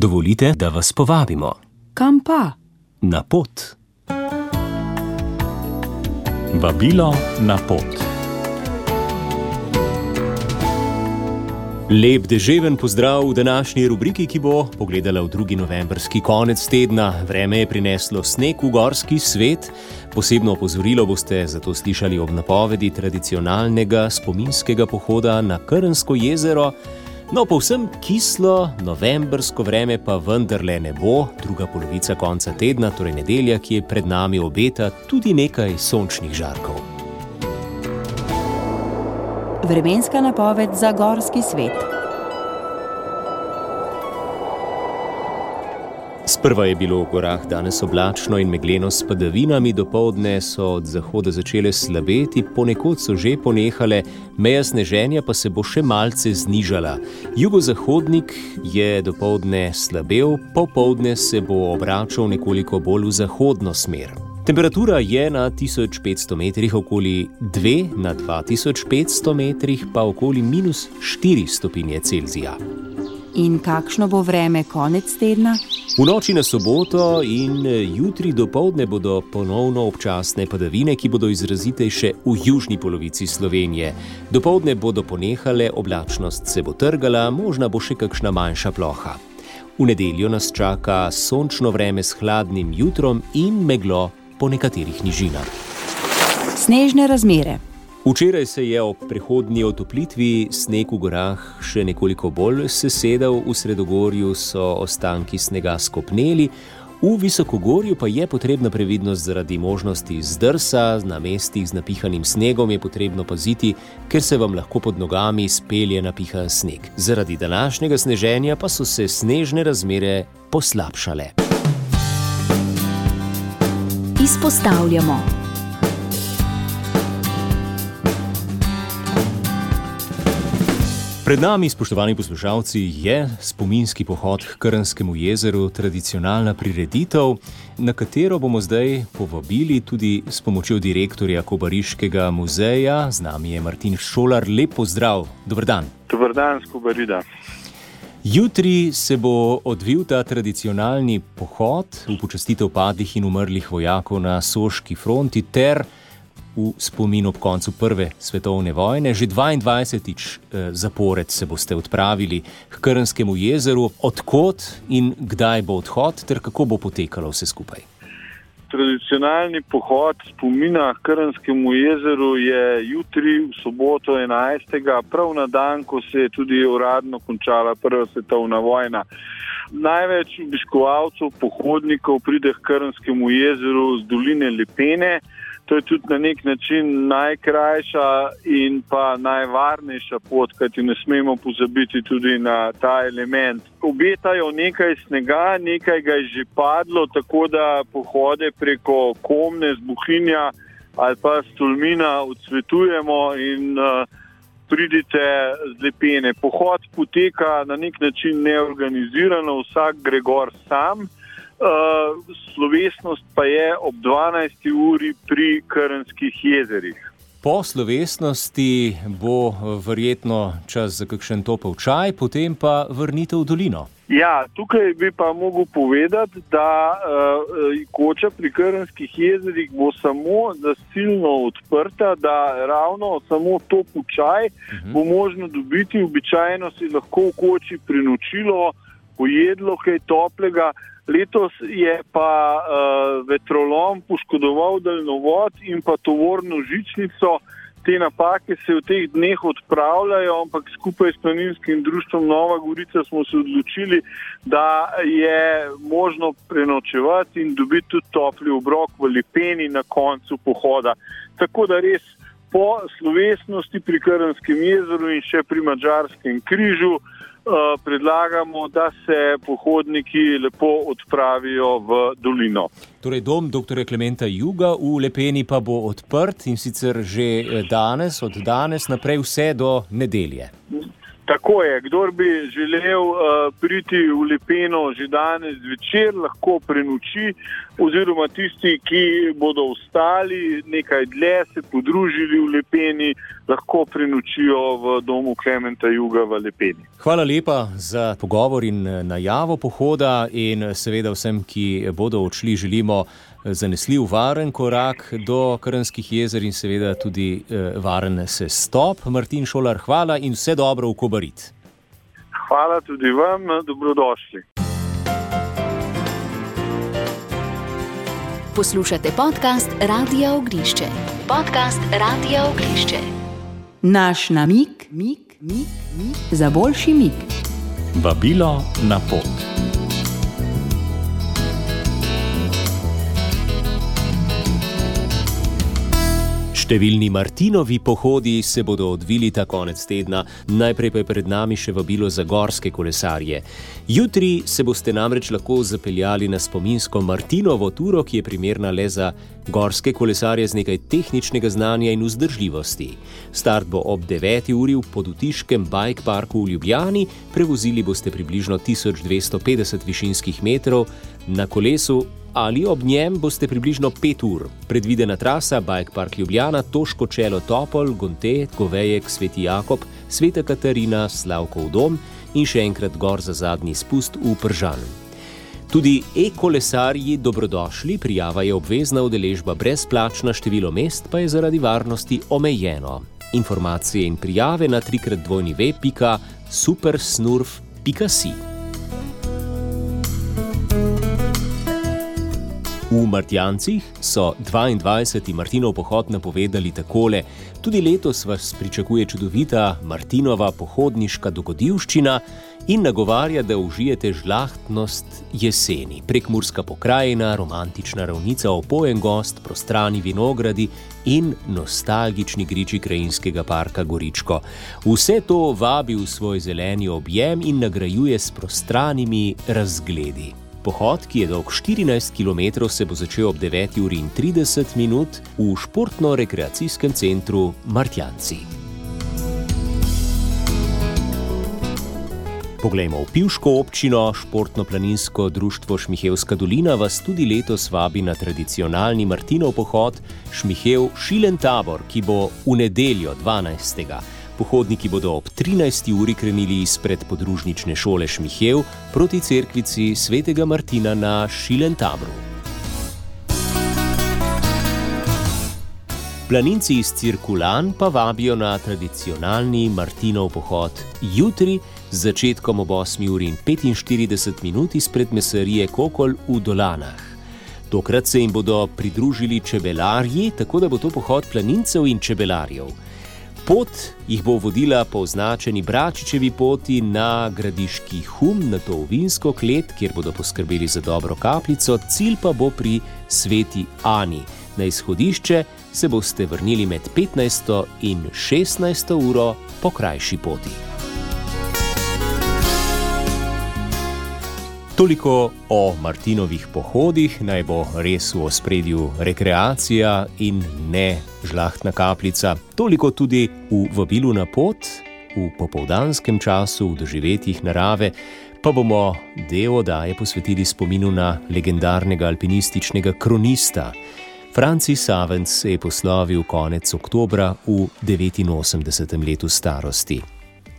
Dovolite, da vas povabimo Kam pa? na pot. Vabilo na pot. Lep deževen pozdrav v današnji rubriki, ki bo pogledala v drugi novembrski konec tedna. Vreme je prineslo sneg v gorski svet. Posebno opozorilo boste zato slišali ob napovedi tradicionalnega spominskega pohoda na Krnsko jezero. No, povsem kislo, novembrsko vreme pa vendarle ne bo, druga polovica konca tedna, torej nedelja, ki je pred nami, obeta tudi nekaj sončnih žarkov. Vremenska napoved za gorski svet. Sprva je bilo v gorah danes oblačno in megleno s padavinami, dopoledne so od zahoda začele slabeti, ponekod so že ponehale, meja sneženja pa se bo še malce znižala. Jugozahodnik je dopoledne slabel, popoldne se bo obračal nekoliko bolj v zahodno smer. Temperatura je na 1500 metrih okoli 2, na 2500 metrih pa okoli minus 4 stopinje Celzija. In kakšno bo vreme konec tedna? V noči na soboto in jutri do povdne bodo ponovno občasne padavine, ki bodo izrazitejše v južni polovici Slovenije. Do povdne bodo ponehale, oblačnost se bo trgala, možna bo še kakšna manjša ploha. V nedeljo nas čaka sončno vreme s hladnim jutrom in meglo po nekaterih nižinah. Snežne razmere. Včeraj se je ob prehodni otoplitvi sneg v gorah še nekoliko bolj sesedal, v sredogorju so ostanki snega skopneli, v visokogorju pa je potrebna previdnost zaradi možnosti zdrsa, na mestih z napihanim snegom je potrebno paziti, ker se vam lahko pod nogami spelje napihan sneg. Zaradi današnjega sneženja pa so se snežne razmere poslabšale. Izpostavljamo. Pred nami, spoštovani poslušalci, je spominski pohod k Krnskemu jezeru, tradicionalna prireditev, na katero bomo zdaj povabili tudi s pomočjo direktorja Kobariškega muzeja. Z nami je Martin Šolar. Lep pozdrav, dobr dan. Dobr dan, Skobarida. Jutri se bo odvil ta tradicionalni pohod v počastitev padlih in umrlih vojakov na Soški fronti ter v spomin ob koncu Prve svetovne vojne. Že 22-tič zapored se boste odpravili k Krnskemu jezeru. Odkot in kdaj bo odhod, ter kako bo potekalo vse skupaj? Tradicionalni pohod spomina Krnskemu jezeru je jutri, v soboto 11. prav na dan, ko se je tudi uradno končala Prva svetovna vojna. Največ obiskovalcev, pohodnikov pride k Krnskemu jezeru z doline Lepene. To je tudi na nek način najkrajša in pa najvarnejša pot, kajti ne smemo pozabiti tudi na ta element. Obetajo nekaj snega, nekaj ga je že padlo, tako da pohode preko Komne, Zbuhinja ali pa Stolmina odsvetujemo in uh, pridite z lepene. Pohod poteka na nek način neorganizirano, vsak gre gor sam. Uh, slovesnost pa je ob 12. uri pri Krnskih jezerih. Po slovesnosti bo verjetno čas za kakšen topel čaj, potem pa vrnitev v dolino. Ja, tukaj bi pa mogel povedati, da uh, koča pri Krnskih jezerih bo samo zasilno odprta, da ravno samo topel čaj uh -huh. bo možno dobiti. Običajno si lahko v koči prinočilo, pojedlo kaj toplega. Letos je pa uh, vetrolom poškodoval daljnovod in pa tovorno žičnico. Te napake se v teh dneh odpravljajo, ampak skupaj s planinskim društvom Nova Gorica smo se odločili, da je možno prenočevati in dobiti tudi topli obrok v Lepeni na koncu pohoda. Tako da res po slovesnosti pri Krnskem jezeru in še pri Mačarskem križu predlagamo, da se pohodniki lepo odpravijo v dolino. Torej, dom dr. Klementa Juga v Lepeni pa bo odprt in sicer že danes, od danes naprej, vse do nedelje. Tako je, kdor bi želel uh, priti v Lepeno že danes zvečer, lahko prenoči, oziroma tisti, ki bodo ostali nekaj dlje, se podružili v Lepeni, lahko prenočijo v domu Klementa Juga v Lepeni. Hvala lepa za pogovor in eh, najavo pohoda, in seveda vsem, ki bodo odšli, želimo zanesljiv, varen korak do Krnskih jezer in seveda tudi eh, varen se stop. Martin Šolar, hvala in vse dobro v Kobarit. Hvala tudi vam, dobrodošli. Poslušate podcast Radio Ognišče. Podcast Radio Ognišče. Naš namik, mik, mik, mik, za boljši mik. Vabilo na pot. Številni Martinovi pohodi se bodo odvili ta konec tedna, najprej pa je pred nami še vabilo za gorske kolesarje. Jutri se boste namreč lahko zapeljali na spominsko Martinovo turo, ki je primerna le za gorske kolesarje z nekaj tehničnega znanja in vzdržljivosti. Start bo ob 9. uri v podutiškem bike parku v Ljubljani, prevozili boste približno 1250 višinskih metrov na kolesu ali ob njem boste približno 5 ur. Predvidena trasa Bike Park Ljubljana, Toško čelo Topol, Gonte, Govejek, Sveti Jakob, Sveta Katarina, Slavkov dom in še enkrat gor za zadnji spust v Pržan. Tudi e-kolesarji dobrodošli, prijava je obvezna udeležba brezplačna, število mest pa je zaradi varnosti omejeno. Informacije in prijave na trikrat dvojni web.supersnurf.com. V Martjancih so 22. Martinov pohod napovedali takole: Tudi letos vas pričakuje čudovita Martinova pohodniška dogodivščina in nagovarja, da užijete žlahtnost jeseni. Prekmurska pokrajina, romantična ravnica, opojen gost, prostrani vinogradi in nostalgični griči krajinskega parka Goričko. Vse to vabi v svoj zeleni objem in nagrajuje s prostranimi razgledi. Pohod, ki je dolg 14 km, se bo začel ob 9:30 minut v športno-rekreacijskem centru Martjanci. Poglejmo v Pivško občino, športno-planinsko društvo Šmihevska dolina vas tudi letos vabi na tradicionalni Martinov pohod Šmihev Šilen tabor, ki bo v nedeljo 12. Pohodniki bodo ob 13. uri krenili izpred podružnične šole Šmihev proti cerkvici svetega Martina na Šilentabru. Planinci iz Cirkulan pa vabijo na tradicionalni Martinov pohod jutri z začetkom ob 8. uri in 45 minut izpred mesarije Kokol v Dolanah. Tokrat se jim bodo pridružili čebelarji, tako da bo to pohod planincev in čebelarjev. Pot jih bo vodila po označeni Bračičevi poti na gradiški hum, na to vinsko klet, kjer bodo poskrbeli za dobro kapljico, cilj pa bo pri sveti Ani. Na izhodišče se boste vrnili med 15. in 16. uro po krajši poti. Toliko o Martinovih pohodih, naj bo res v ospredju rekreacija in ne žlahtna kapljica. Toliko tudi v vabilu na pot, v popoldanskem času, v doživetjih narave, pa bomo del oddaje posvetili spominu na legendarnega alpinističnega kronista. Francis Savens se je poslovil konec oktobra v 89. letu starosti.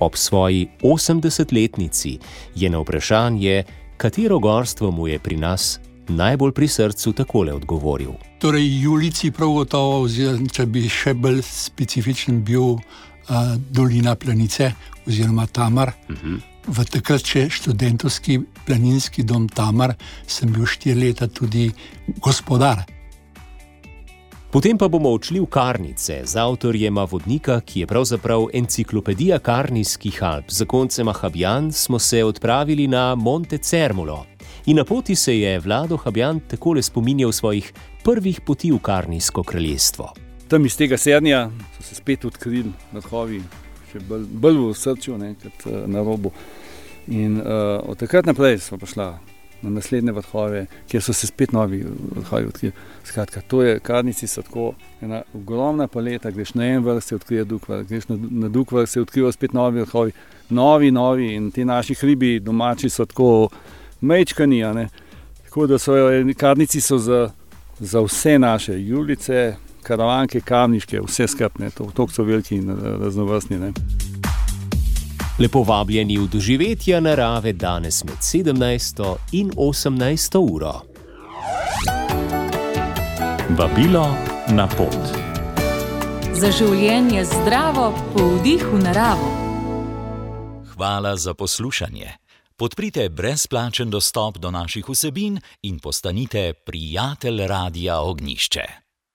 Ob svoji 80-letnici je na vprašanje, katero gorstvo mu je pri nas najbolj pri srcu, takole odgovoril. Torej, Julici prav gotovo, oziroma če bi še bolj specifičen bil uh, dolina Planice oziroma Tamar. Uh mhm. -huh. V takrat, če študentovski planinski dom Tamar, sem bil štiri leta tudi gospodar. Potem pa bomo odšli v Karnice z avtorjem vodnika, ki je pravzaprav enciklopedija Karnijskih Alp. Za koncem Habjan smo se odpravili na Monte Cermulo. In na poti se je Vlado Habjan takole spominjal svojih prvih poti v Karnijsko kraljestvo. Tam iz tega sednja so se spet odkrili vrhovi, še bolj, bolj v srcu, ne, kot uh, na robu. In uh, od takrat naprej smo prišli na naslednje vrhove, kjer so se spet novi vrhovi odkrili. Skratka, to je, karnici tako ena ogromna paleta, greš na en vrh, se odkrije drug vrh, greš na, na drug vrh, se odkrijejo spet novi vrhovi. novi, novi in ti naši hribi domači so tako mečkani. Tako da so karnici so za, za vse naše julice, karavanke, kamniške, vse skrbne, to so veliki in raznovrstni. Ne. Lepo vabljeni v doživetje narave danes med 17 in 18 uro. Vabilo na pot. Za življenje zdravo, po vdihu naravo. Hvala za poslušanje. Podprite brezplačen dostop do naših vsebin in postanite prijatelj Radia Ognišče.